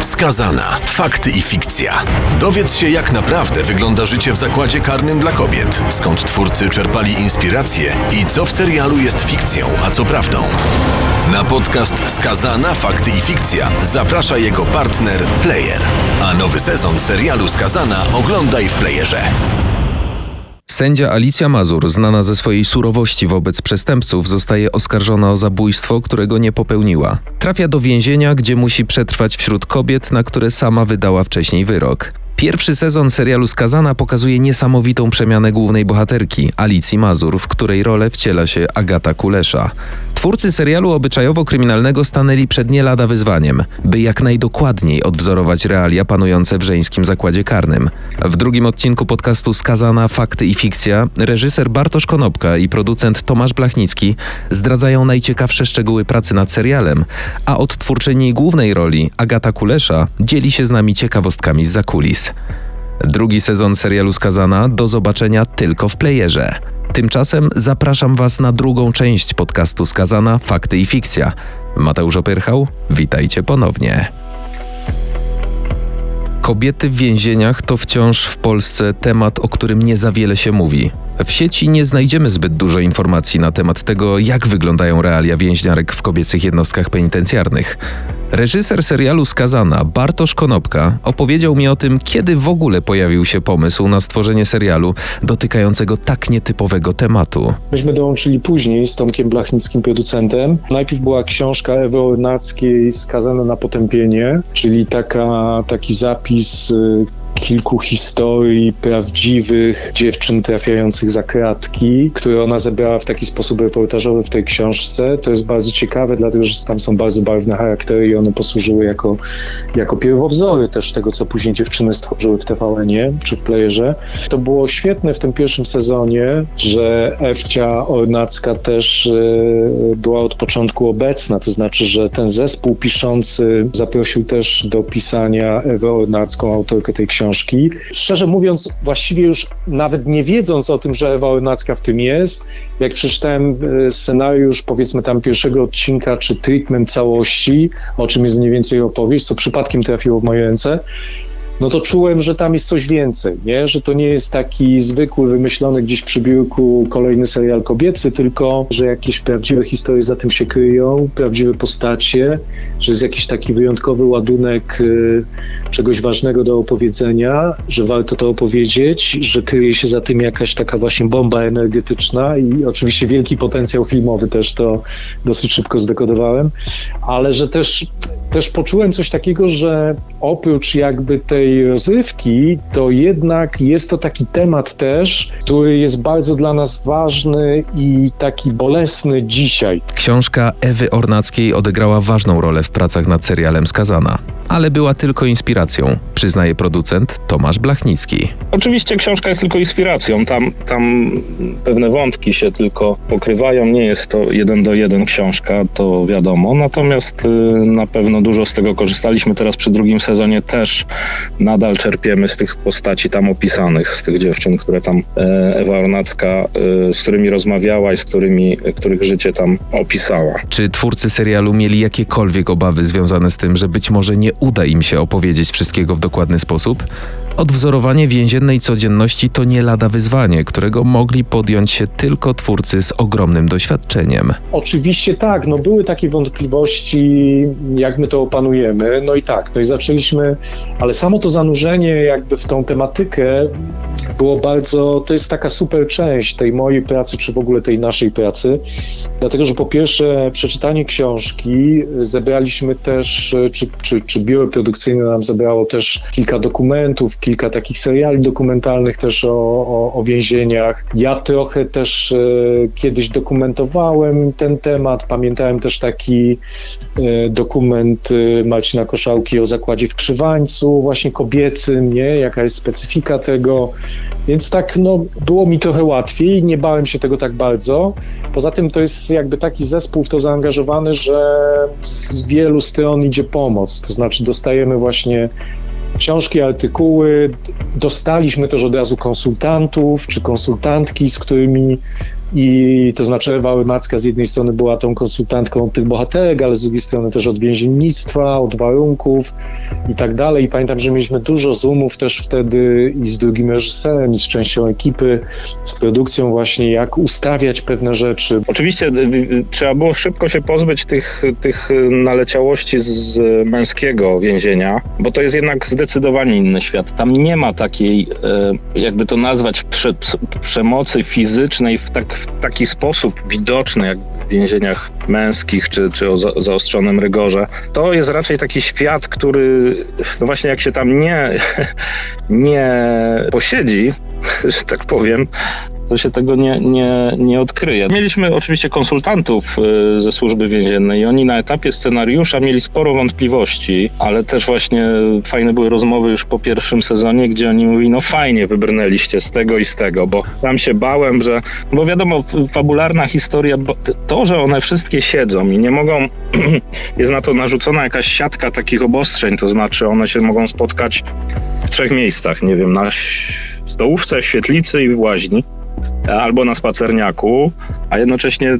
Skazana. Fakty i fikcja. Dowiedz się, jak naprawdę wygląda życie w zakładzie karnym dla kobiet. Skąd twórcy czerpali inspiracje i co w serialu jest fikcją, a co prawdą. Na podcast Skazana. Fakty i fikcja zaprasza jego partner Player. A nowy sezon serialu Skazana oglądaj w Playerze. Sędzia Alicja Mazur, znana ze swojej surowości wobec przestępców, zostaje oskarżona o zabójstwo, którego nie popełniła. Trafia do więzienia, gdzie musi przetrwać wśród kobiet, na które sama wydała wcześniej wyrok. Pierwszy sezon serialu Skazana pokazuje niesamowitą przemianę głównej bohaterki, Alicji Mazur, w której rolę wciela się Agata Kulesza. Twórcy serialu obyczajowo-kryminalnego stanęli przed nie lada wyzwaniem, by jak najdokładniej odwzorować realia panujące w żeńskim zakładzie karnym. W drugim odcinku podcastu Skazana Fakty i Fikcja reżyser Bartosz Konopka i producent Tomasz Blachnicki zdradzają najciekawsze szczegóły pracy nad serialem, a odtwórczyni głównej roli, Agata Kulesza, dzieli się z nami ciekawostkami z zakulis. Drugi sezon serialu Skazana do zobaczenia tylko w playerze. Tymczasem zapraszam Was na drugą część podcastu Skazana Fakty i Fikcja. Mateusz Opyrchał, witajcie ponownie. Kobiety w więzieniach to wciąż w Polsce temat, o którym nie za wiele się mówi. W sieci nie znajdziemy zbyt dużo informacji na temat tego, jak wyglądają realia więźniarek w kobiecych jednostkach penitencjarnych. Reżyser serialu Skazana, Bartosz Konopka, opowiedział mi o tym, kiedy w ogóle pojawił się pomysł na stworzenie serialu dotykającego tak nietypowego tematu. Myśmy dołączyli później z Tomkiem Blachnickim, producentem. Najpierw była książka Ewy Ornackiej Skazana na potępienie, czyli taka, taki zapis y, kilku historii prawdziwych dziewczyn trafiających za kratki, które ona zebrała w taki sposób reportażowy w tej książce. To jest bardzo ciekawe, dlatego że tam są bardzo barwne charaktery i one posłużyły jako, jako pierwowzory też tego, co później dziewczyny stworzyły w TVN-ie czy w playerze. To było świetne w tym pierwszym sezonie, że Ewcia Ornacka też e, była od początku obecna, to znaczy, że ten zespół piszący zaprosił też do pisania Ewę Ornacką, autorkę tej książki, książki. Szczerze mówiąc, właściwie już nawet nie wiedząc o tym, że Ewa Ornacka w tym jest, jak przeczytałem e, scenariusz, powiedzmy tam pierwszego odcinka, czy treatment całości, o czym jest mniej więcej opowieść, co przypadkiem trafiło w moje ręce, no to czułem, że tam jest coś więcej, nie? że to nie jest taki zwykły, wymyślony gdzieś przy biurku kolejny serial kobiecy, tylko że jakieś prawdziwe historie za tym się kryją, prawdziwe postacie, że jest jakiś taki wyjątkowy ładunek y, czegoś ważnego do opowiedzenia, że warto to opowiedzieć, że kryje się za tym jakaś taka właśnie bomba energetyczna i oczywiście wielki potencjał filmowy też to dosyć szybko zdekodowałem, ale że też też poczułem coś takiego, że oprócz jakby tej rozrywki, to jednak jest to taki temat też, który jest bardzo dla nas ważny i taki bolesny dzisiaj. Książka Ewy Ornackiej odegrała ważną rolę w pracach nad serialem Skazana ale była tylko inspiracją, przyznaje producent Tomasz Blachnicki. Oczywiście książka jest tylko inspiracją, tam, tam pewne wątki się tylko pokrywają, nie jest to jeden do jeden książka, to wiadomo, natomiast y, na pewno dużo z tego korzystaliśmy teraz przy drugim sezonie też nadal czerpiemy z tych postaci tam opisanych, z tych dziewczyn, które tam e, Ewa Ornacka, y, z którymi rozmawiała i z którymi, których życie tam opisała. Czy twórcy serialu mieli jakiekolwiek obawy związane z tym, że być może nie uda im się opowiedzieć wszystkiego w dokładny sposób, Odwzorowanie więziennej codzienności to nie lada wyzwanie, którego mogli podjąć się tylko twórcy z ogromnym doświadczeniem. Oczywiście tak, no były takie wątpliwości, jak my to opanujemy, no i tak, no i zaczęliśmy, ale samo to zanurzenie jakby w tą tematykę było bardzo, to jest taka super część tej mojej pracy, czy w ogóle tej naszej pracy, dlatego, że po pierwsze przeczytanie książki, zebraliśmy też, czy, czy, czy biuro produkcyjne nam zebrało też kilka dokumentów, kilka takich seriali dokumentalnych też o, o, o więzieniach. Ja trochę też e, kiedyś dokumentowałem ten temat. Pamiętałem też taki e, dokument e, Marcina Koszałki o zakładzie w Krzywańcu, właśnie kobiecym, nie? Jaka jest specyfika tego. Więc tak, no, było mi trochę łatwiej, nie bałem się tego tak bardzo. Poza tym to jest jakby taki zespół w to zaangażowany, że z wielu stron idzie pomoc. To znaczy dostajemy właśnie książki, artykuły. Dostaliśmy też od razu konsultantów czy konsultantki, z którymi i to znaczy Ewa Łymacka z jednej strony była tą konsultantką tych bohaterek, ale z drugiej strony też od więziennictwa, od warunków i tak dalej. I pamiętam, że mieliśmy dużo zoomów też wtedy i z drugim reżyserem, i z częścią ekipy, z produkcją właśnie, jak ustawiać pewne rzeczy. Oczywiście y, y, trzeba było szybko się pozbyć tych, tych naleciałości z męskiego więzienia, bo to jest jednak zdecydowanie inny świat. Tam nie ma takiej, e, jakby to nazwać, prze, przemocy fizycznej w, tak, w taki sposób widoczny, jak w więzieniach męskich czy, czy o za, zaostrzonym rygorze. To jest raczej taki świat, który, no właśnie jak się tam nie, nie posiedzi, że tak powiem, to się tego nie, nie, nie odkryje. Mieliśmy oczywiście konsultantów y, ze służby więziennej i oni na etapie scenariusza mieli sporo wątpliwości, ale też właśnie fajne były rozmowy już po pierwszym sezonie, gdzie oni mówili, no fajnie wybrnęliście z tego i z tego, bo tam się bałem, że, bo wiadomo, fabularna historia, to, że one wszystkie siedzą i nie mogą, jest na to narzucona jakaś siatka takich obostrzeń, to znaczy one się mogą spotkać w trzech miejscach, nie wiem, na stołówce, świetlicy i w łaźni albo na spacerniaku, a jednocześnie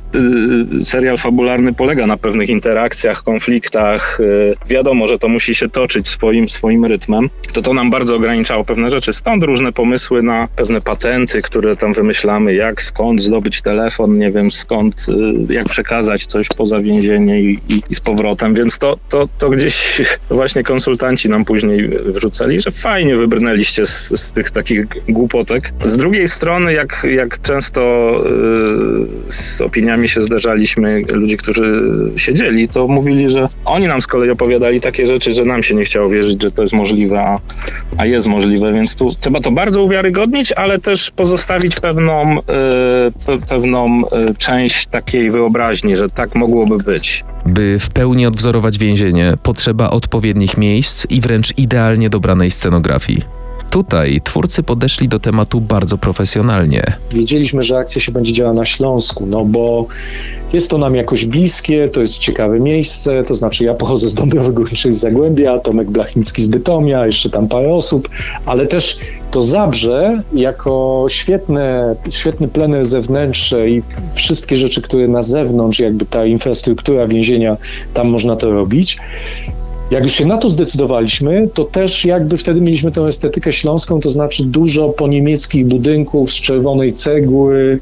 y, serial fabularny polega na pewnych interakcjach, konfliktach. Y, wiadomo, że to musi się toczyć swoim, swoim rytmem. To to nam bardzo ograniczało pewne rzeczy. Stąd różne pomysły na pewne patenty, które tam wymyślamy, jak, skąd zdobyć telefon, nie wiem skąd, y, jak przekazać coś poza więzienie i, i, i z powrotem. Więc to, to, to gdzieś właśnie konsultanci nam później wrzucali, że fajnie wybrnęliście z, z tych takich głupotek. Z drugiej strony, jak, jak często y, z opiniami się zderzaliśmy, ludzi, którzy siedzieli, to mówili, że oni nam z kolei opowiadali takie rzeczy, że nam się nie chciało wierzyć, że to jest możliwe, a, a jest możliwe, więc tu trzeba to bardzo uwiarygodnić, ale też pozostawić pewną, y, pe, pewną y, część takiej wyobraźni, że tak mogłoby być. By w pełni odwzorować więzienie, potrzeba odpowiednich miejsc i wręcz idealnie dobranej scenografii. Tutaj twórcy podeszli do tematu bardzo profesjonalnie. Wiedzieliśmy, że akcja się będzie działa na Śląsku, no bo jest to nam jakoś bliskie, to jest ciekawe miejsce, to znaczy ja pochodzę z Dąbrowy Górniczej z Zagłębia, Tomek Blachnicki z Bytomia, jeszcze tam parę osób, ale też to Zabrze jako świetne, świetny plener zewnętrzny i wszystkie rzeczy, które na zewnątrz, jakby ta infrastruktura więzienia, tam można to robić. Jak już się na to zdecydowaliśmy, to też jakby wtedy mieliśmy tę estetykę śląską, to znaczy dużo po niemieckich budynków z czerwonej cegły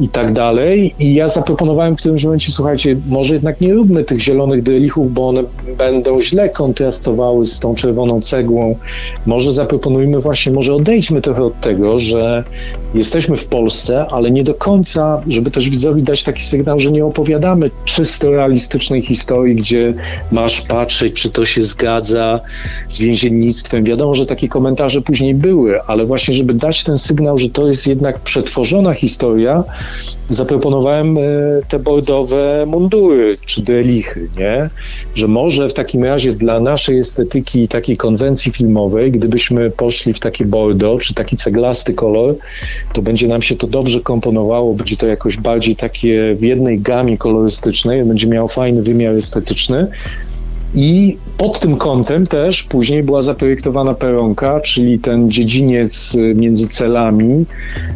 i tak dalej. I ja zaproponowałem w którymś momencie, słuchajcie, może jednak nie róbmy tych zielonych delichów, bo one będą źle kontrastowały z tą czerwoną cegłą. Może zaproponujmy właśnie, może odejdźmy trochę od tego, że jesteśmy w Polsce, ale nie do końca, żeby też widzowi dać taki sygnał, że nie opowiadamy czysto realistycznej historii, gdzie masz patrzeć, czy to się zgadza z więziennictwem. Wiadomo, że takie komentarze później były, ale właśnie, żeby dać ten sygnał, że to jest jednak przetworzona historia, zaproponowałem e, te bordowe mundury czy delichy, nie? Że może w takim razie dla naszej estetyki takiej konwencji filmowej, gdybyśmy poszli w takie bordo czy taki ceglasty kolor, to będzie nam się to dobrze komponowało, będzie to jakoś bardziej takie w jednej gamie kolorystycznej, będzie miało fajny wymiar estetyczny, i pod tym kątem też później była zaprojektowana peronka, czyli ten dziedziniec y, między celami,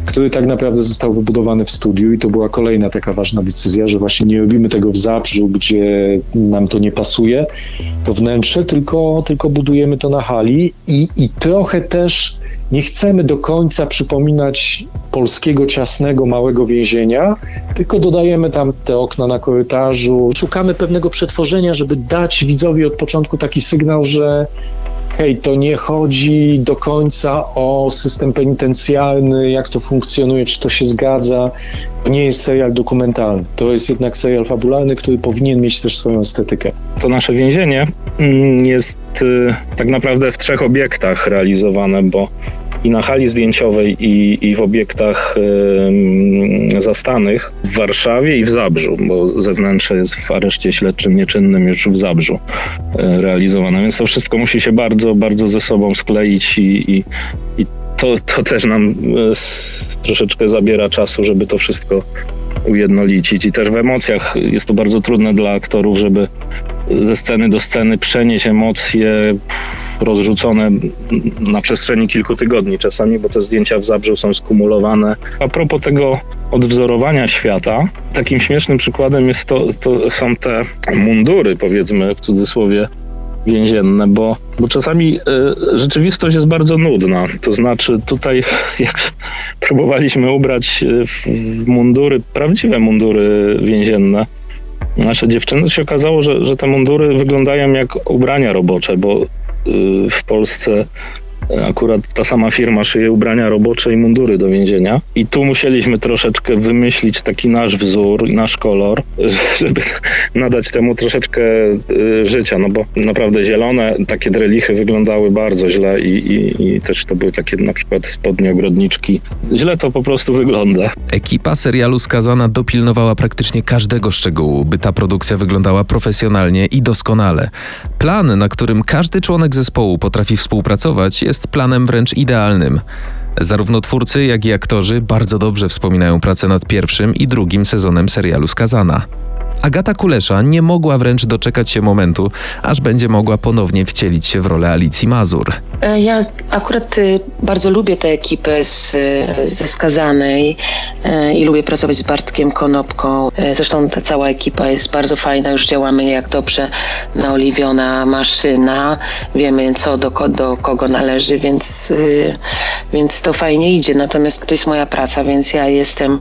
który tak naprawdę został wybudowany w studiu i to była kolejna taka ważna decyzja, że właśnie nie robimy tego w Zabrzu, gdzie nam to nie pasuje, to wnętrze, tylko, tylko budujemy to na hali. I, i trochę też nie chcemy do końca przypominać polskiego ciasnego, małego więzienia, tylko dodajemy tam te okna na korytarzu. Szukamy pewnego przetworzenia, żeby dać widzowi od początku taki sygnał, że hej, to nie chodzi do końca o system penitencjarny, jak to funkcjonuje, czy to się zgadza. To nie jest serial dokumentalny. To jest jednak serial fabularny, który powinien mieć też swoją estetykę. To nasze więzienie mm, jest y, tak naprawdę w trzech obiektach realizowane, bo i na hali zdjęciowej, i, i w obiektach y, zastanych w Warszawie i w Zabrzu, bo zewnętrzne jest w areszcie śledczym nieczynnym już w Zabrzu y, realizowane, więc to wszystko musi się bardzo, bardzo ze sobą skleić i, i, i to, to też nam y, troszeczkę zabiera czasu, żeby to wszystko ujednolicić. I też w emocjach jest to bardzo trudne dla aktorów, żeby ze sceny do sceny przenieść emocje rozrzucone na przestrzeni kilku tygodni czasami, bo te zdjęcia w Zabrzu są skumulowane. A propos tego odwzorowania świata, takim śmiesznym przykładem jest to, to są te mundury, powiedzmy w cudzysłowie, więzienne, bo, bo czasami y, rzeczywistość jest bardzo nudna. To znaczy tutaj jak próbowaliśmy ubrać w, w mundury, prawdziwe mundury więzienne, nasze dziewczyny, się okazało, że, że te mundury wyglądają jak ubrania robocze, bo w Polsce Akurat ta sama firma szyje ubrania robocze i mundury do więzienia. I tu musieliśmy troszeczkę wymyślić taki nasz wzór nasz kolor, żeby nadać temu troszeczkę y, życia. No bo naprawdę zielone takie drelichy wyglądały bardzo źle i, i, i też to były takie na przykład spodnie ogrodniczki. Źle to po prostu wygląda. Ekipa serialu Skazana dopilnowała praktycznie każdego szczegółu, by ta produkcja wyglądała profesjonalnie i doskonale. Plan, na którym każdy członek zespołu potrafi współpracować, jest jest planem wręcz idealnym. Zarówno twórcy, jak i aktorzy bardzo dobrze wspominają pracę nad pierwszym i drugim sezonem serialu Skazana. Agata Kulesza nie mogła wręcz doczekać się momentu, aż będzie mogła ponownie wcielić się w rolę Alicji Mazur. E, ja akurat y, bardzo lubię tę ekipę z, ze Skazanej e, i lubię pracować z Bartkiem Konopką. E, zresztą ta cała ekipa jest bardzo fajna, już działamy jak dobrze naoliwiona maszyna. Wiemy co do, do kogo należy, więc, y, więc to fajnie idzie. Natomiast to jest moja praca, więc ja jestem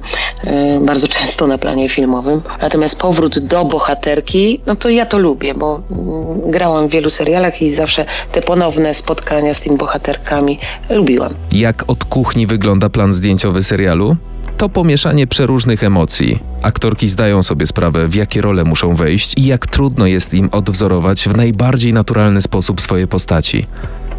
bardzo często na planie filmowym. Natomiast powrót powrót do bohaterki, no to ja to lubię, bo mm, grałam w wielu serialach i zawsze te ponowne spotkania z tymi bohaterkami lubiłam. Jak od kuchni wygląda plan zdjęciowy serialu? To pomieszanie przeróżnych emocji. Aktorki zdają sobie sprawę, w jakie role muszą wejść i jak trudno jest im odwzorować w najbardziej naturalny sposób swoje postaci.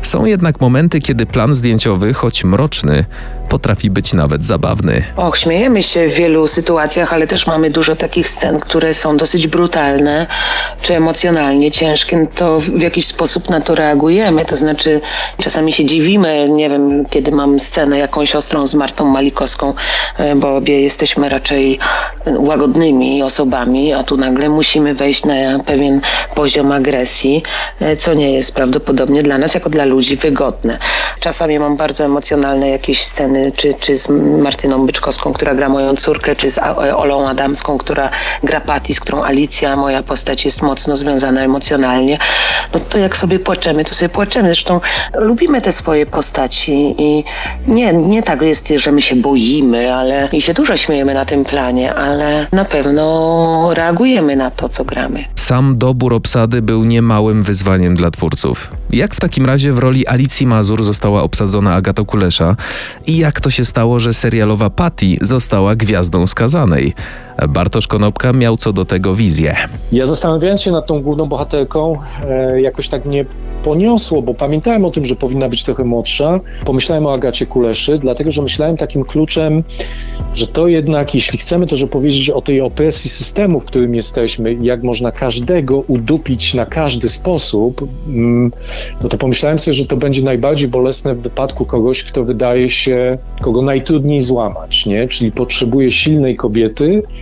Są jednak momenty, kiedy plan zdjęciowy, choć mroczny, potrafi być nawet zabawny. Och, śmiejemy się w wielu sytuacjach, ale też mamy dużo takich scen, które są dosyć brutalne czy emocjonalnie ciężkie. To w jakiś sposób na to reagujemy. To znaczy, czasami się dziwimy, nie wiem, kiedy mam scenę jakąś ostrą z Martą Malikowską, e, bo obie jesteśmy raczej łagodnymi osobami, a tu nagle musimy wejść na pewien poziom agresji, e, co nie jest prawdopodobnie dla nas, jako dla ludzi, wygodne. Czasami mam bardzo emocjonalne jakieś sceny czy, czy z Martyną Byczkowską, która gra moją córkę, czy z Olą Adamską, która gra Patty, z którą Alicja, moja postać jest mocno związana emocjonalnie, no to jak sobie płaczemy, to sobie płaczemy. Zresztą lubimy te swoje postaci i nie, nie tak jest, że my się boimy, ale i się dużo śmiejemy na tym planie, ale na pewno reagujemy na to, co gramy. Sam dobór obsady był niemałym wyzwaniem dla twórców. Jak w takim razie w roli Alicji Mazur została obsadzona Agata Kulesza i jak to się stało, że serialowa Patty została gwiazdą skazanej? Bartosz Konopka miał co do tego wizję. Ja zastanawiając się nad tą główną bohaterką, e, jakoś tak nie poniosło, bo pamiętałem o tym, że powinna być trochę młodsza. Pomyślałem o Agacie Kuleszy, dlatego że myślałem takim kluczem, że to jednak, jeśli chcemy też opowiedzieć o tej opresji systemu, w którym jesteśmy, jak można każdego udupić na każdy sposób, mm, no to pomyślałem sobie, że to będzie najbardziej bolesne w wypadku kogoś, kto wydaje się, kogo najtrudniej złamać, nie? Czyli potrzebuje silnej kobiety,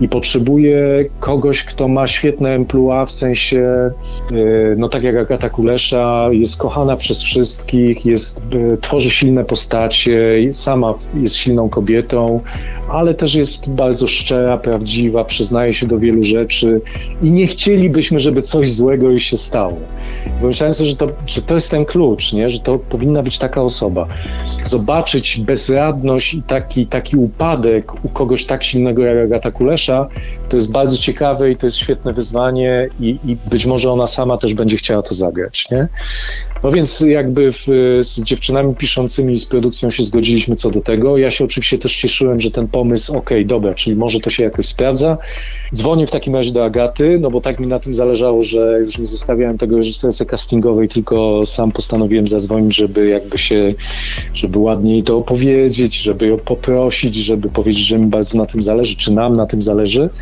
i potrzebuje kogoś, kto ma świetne emploi, w sensie, y, no tak jak Agata Kulesza, jest kochana przez wszystkich, jest, y, tworzy silne postacie, sama jest silną kobietą, ale też jest bardzo szczera, prawdziwa, przyznaje się do wielu rzeczy i nie chcielibyśmy, żeby coś złego jej się stało. Pomyślałem sobie, że to, że to jest ten klucz, nie? że to powinna być taka osoba. Zobaczyć bezradność i taki, taki upadek u kogoś tak silnego jak Agata Kulesza, to jest bardzo ciekawe i to jest świetne wyzwanie i, i być może ona sama też będzie chciała to zagrać. Nie? No więc jakby w, z dziewczynami piszącymi z produkcją się zgodziliśmy co do tego. Ja się oczywiście też cieszyłem, że ten pomysł, okej, okay, dobra, czyli może to się jakoś sprawdza. Dzwonię w takim razie do Agaty, no bo tak mi na tym zależało, że już nie zostawiałem tego reżyserce castingowej, tylko sam postanowiłem zadzwonić, żeby jakby się, żeby ładniej to opowiedzieć, żeby ją poprosić, żeby powiedzieć, że mi bardzo na tym zależy, czy nam na tym zależy.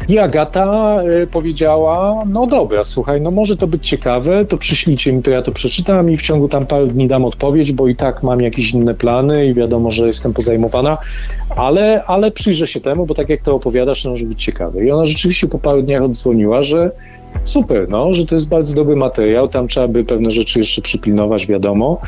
I Agata y, powiedziała, no dobra, słuchaj, no może to być ciekawe, to przyślijcie mi to, ja to przeczytam i w ciągu tam paru dni dam odpowiedź, bo i tak mam jakieś inne plany i wiadomo, że jestem pozajmowana, ale, ale przyjrzę się temu, bo tak jak to opowiadasz, to może być ciekawe. I ona rzeczywiście po paru dniach odzwoniła, że super, no, że to jest bardzo dobry materiał, tam trzeba by pewne rzeczy jeszcze przypilnować, wiadomo,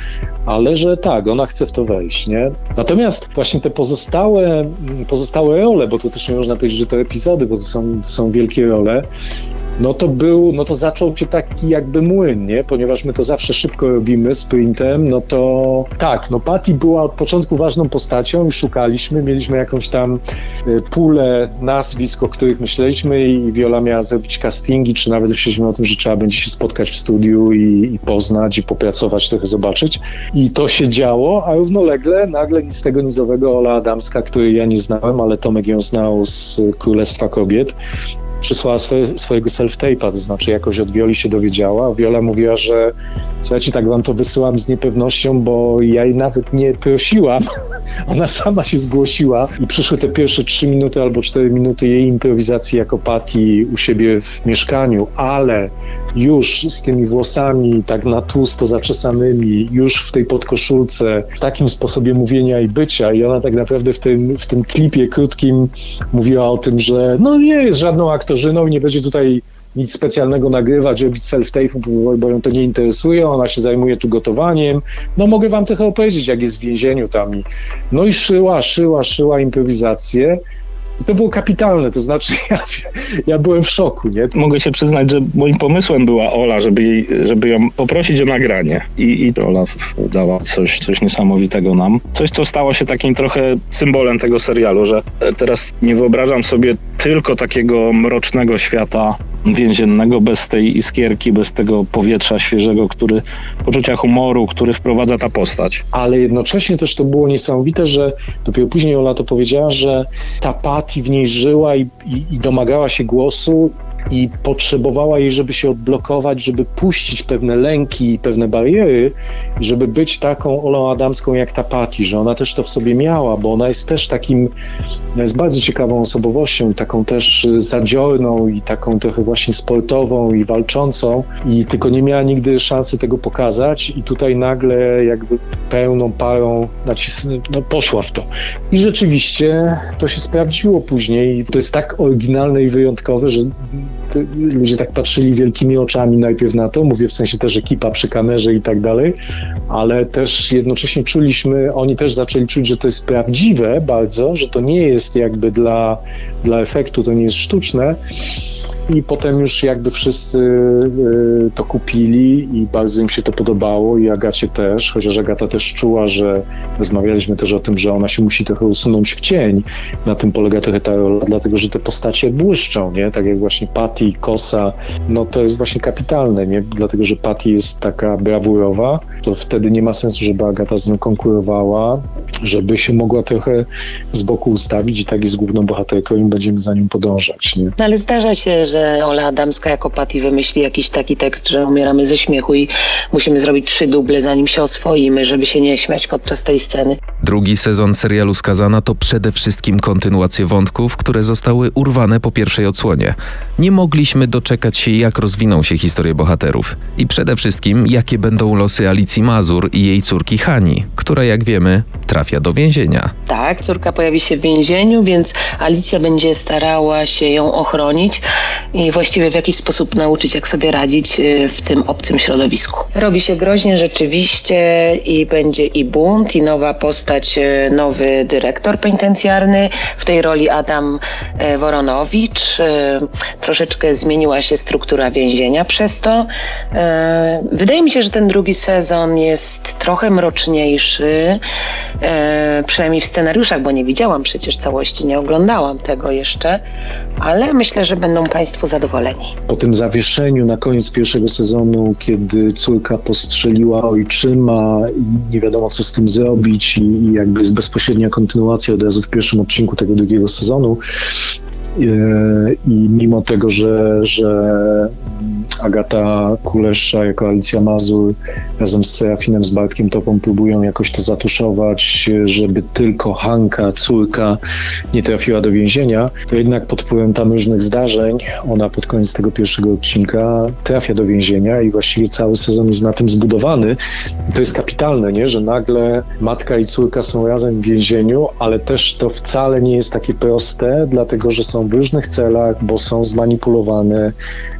ale że tak, ona chce w to wejść, nie? Natomiast właśnie te pozostałe, pozostałe role, bo to też nie można powiedzieć, że to epizody, bo to są, to są wielkie role, no to był, no to zaczął się taki jakby młyn, nie? Ponieważ my to zawsze szybko robimy sprintem, no to tak, no Patty była od początku ważną postacią i szukaliśmy, mieliśmy jakąś tam y, pulę nazwisk, o których myśleliśmy i Viola miała zrobić castingi, czy nawet myśleliśmy o tym, że trzeba będzie się spotkać w studiu i, i poznać i popracować, trochę zobaczyć. I to się działo, a równolegle nagle nic tego nizowego Ola Adamska, której ja nie znałem, ale Tomek ją znał z Królestwa Kobiet, przysłała swoje, swojego self-tape'a, to znaczy jakoś od Wioli się dowiedziała. Wiola mówiła, że słuchajcie, tak wam to wysyłam z niepewnością, bo ja jej nawet nie prosiłam. Ona sama się zgłosiła i przyszły te pierwsze trzy minuty albo cztery minuty jej improwizacji jako Patty u siebie w mieszkaniu, ale już z tymi włosami tak na tłusto zaczesanymi, już w tej podkoszulce, w takim sposobie mówienia i bycia. I ona tak naprawdę w tym, w tym klipie krótkim mówiła o tym, że no nie jest żadną aktorzyną i nie będzie tutaj nic specjalnego nagrywać, robić self-tape'u, bo ją to nie interesuje, ona się zajmuje tu gotowaniem. No mogę wam trochę opowiedzieć, jak jest w więzieniu tam. I, no i szyła, szyła, szyła improwizację. I to było kapitalne, to znaczy ja, ja byłem w szoku, nie? Mogę się przyznać, że moim pomysłem była Ola, żeby, jej, żeby ją poprosić o nagranie. I, i Ola dała coś, coś niesamowitego nam. Coś, co stało się takim trochę symbolem tego serialu, że teraz nie wyobrażam sobie tylko takiego mrocznego świata więziennego, bez tej iskierki, bez tego powietrza świeżego, który, poczucia humoru, który wprowadza ta postać. Ale jednocześnie też to było niesamowite, że dopiero później Ola to powiedziała, że ta Patti w niej żyła i, i, i domagała się głosu i potrzebowała jej, żeby się odblokować, żeby puścić pewne lęki i pewne bariery, żeby być taką Olą Adamską jak ta Patty, że ona też to w sobie miała, bo ona jest też takim, jest bardzo ciekawą osobowością, taką też zadziorną i taką trochę właśnie sportową i walczącą i tylko nie miała nigdy szansy tego pokazać i tutaj nagle jakby pełną parą nacisnę, no poszła w to. I rzeczywiście to się sprawdziło później. To jest tak oryginalne i wyjątkowe, że ludzie tak patrzyli wielkimi oczami najpierw na to, mówię w sensie też ekipa przy kamerze i tak dalej, ale też jednocześnie czuliśmy, oni też zaczęli czuć, że to jest prawdziwe bardzo, że to nie jest jakby dla, dla efektu, to nie jest sztuczne i potem już jakby wszyscy y, to kupili i bardzo im się to podobało i Agacie też, chociaż Agata też czuła, że rozmawialiśmy też o tym, że ona się musi trochę usunąć w cień. Na tym polega trochę ta rola, dlatego że te postacie błyszczą, nie? Tak jak właśnie Patty, Kosa, no to jest właśnie kapitalne, nie? Dlatego, że Patty jest taka brawurowa, to wtedy nie ma sensu, żeby Agata z nią konkurowała, żeby się mogła trochę z boku ustawić i tak jest główną bohaterką i będziemy za nią podążać, nie? No ale zdarza się, że że Ola Adamska jako Patty wymyśli jakiś taki tekst, że umieramy ze śmiechu i musimy zrobić trzy duble, zanim się oswoimy, żeby się nie śmiać podczas tej sceny. Drugi sezon serialu Skazana to przede wszystkim kontynuacje wątków, które zostały urwane po pierwszej odsłonie. Nie mogliśmy doczekać się, jak rozwiną się historie bohaterów. I przede wszystkim, jakie będą losy Alicji Mazur i jej córki Hani, która, jak wiemy, trafia do więzienia. Tak, córka pojawi się w więzieniu, więc Alicja będzie starała się ją ochronić i właściwie w jakiś sposób nauczyć, jak sobie radzić y, w tym obcym środowisku. Robi się groźnie rzeczywiście i będzie i bunt, i nowa postać, y, nowy dyrektor penitencjarny, w tej roli Adam y, Woronowicz. Troszeczkę zmieniła się struktura więzienia przez to. Wydaje mi się, że ten drugi sezon jest trochę mroczniejszy, przynajmniej w scenariuszach, bo nie widziałam przecież całości, nie oglądałam tego jeszcze, ale myślę, że będą Państwo Państwo zadowoleni. Po tym zawieszeniu na koniec pierwszego sezonu, kiedy córka postrzeliła ojczyma i nie wiadomo co z tym zrobić i jakby jest bezpośrednia kontynuacja od razu w pierwszym odcinku tego drugiego sezonu, e, i mimo tego, że, że Agata Kulesza jako Alicja Mazur razem z Serafinem, z Bartkiem Topą próbują jakoś to zatuszować, żeby tylko Hanka, córka, nie trafiła do więzienia, to jednak pod wpływem tam różnych zdarzeń ona pod koniec tego pierwszego odcinka trafia do więzienia i właściwie cały sezon jest na tym zbudowany. To jest kapitalne, nie? że nagle matka i córka są razem w więzieniu, ale też to wcale nie jest takie proste, dlatego że są w różnych celach, bo są zmanipulowane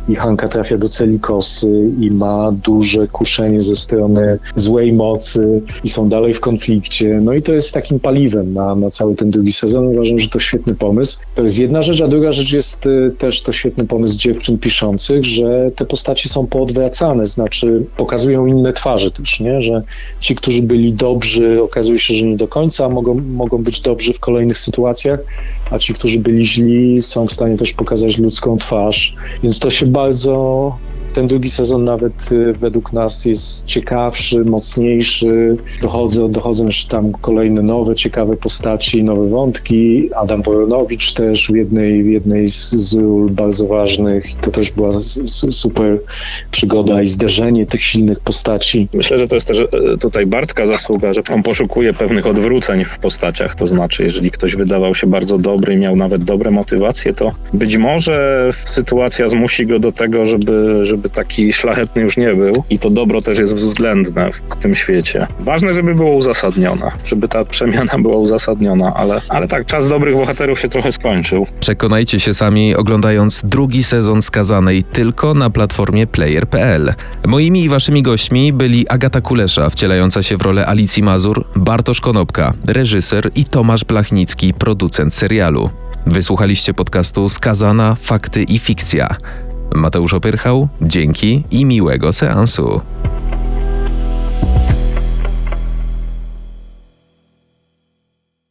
i Hanka trafia do celi kosy i ma duże kuszenie ze strony złej mocy i są dalej w konflikcie. No i to jest takim paliwem na, na cały ten drugi sezon. Uważam, że to świetny pomysł. To jest jedna rzecz, a druga rzecz jest y, też to świetny pomysł dziewczyn piszących, że te postaci są poodwracane, znaczy pokazują inne twarze też, nie? że ci, którzy byli dobrzy, okazuje się, że nie do końca mogą, mogą być dobrzy w kolejnych sytuacjach, a ci, którzy byli źli, są w stanie też pokazać ludzką twarz. Więc to się bardzo ten drugi sezon nawet y, według nas jest ciekawszy, mocniejszy. Dochodzą, dochodzą jeszcze tam kolejne nowe, ciekawe postaci, nowe wątki. Adam Woronowicz też w jednej, w jednej z, z ról bardzo ważnych. To też była super przygoda i zderzenie tych silnych postaci. Myślę, że to jest też e, tutaj Bartka zasługa, że on poszukuje pewnych odwróceń w postaciach. To znaczy, jeżeli ktoś wydawał się bardzo dobry i miał nawet dobre motywacje, to być może sytuacja zmusi go do tego, żeby, żeby żeby taki szlachetny już nie był. I to dobro też jest względne w tym świecie. Ważne, żeby było uzasadnione, żeby ta przemiana była uzasadniona, ale, ale tak, czas dobrych bohaterów się trochę skończył. Przekonajcie się sami oglądając drugi sezon skazanej tylko na platformie player.pl. Moimi i waszymi gośćmi byli Agata Kulesza, wcielająca się w rolę Alicji Mazur, Bartosz Konopka, reżyser i Tomasz Blachnicki, producent serialu. Wysłuchaliście podcastu Skazana, Fakty i Fikcja. Mateusz Opyrchał, dzięki i miłego seansu.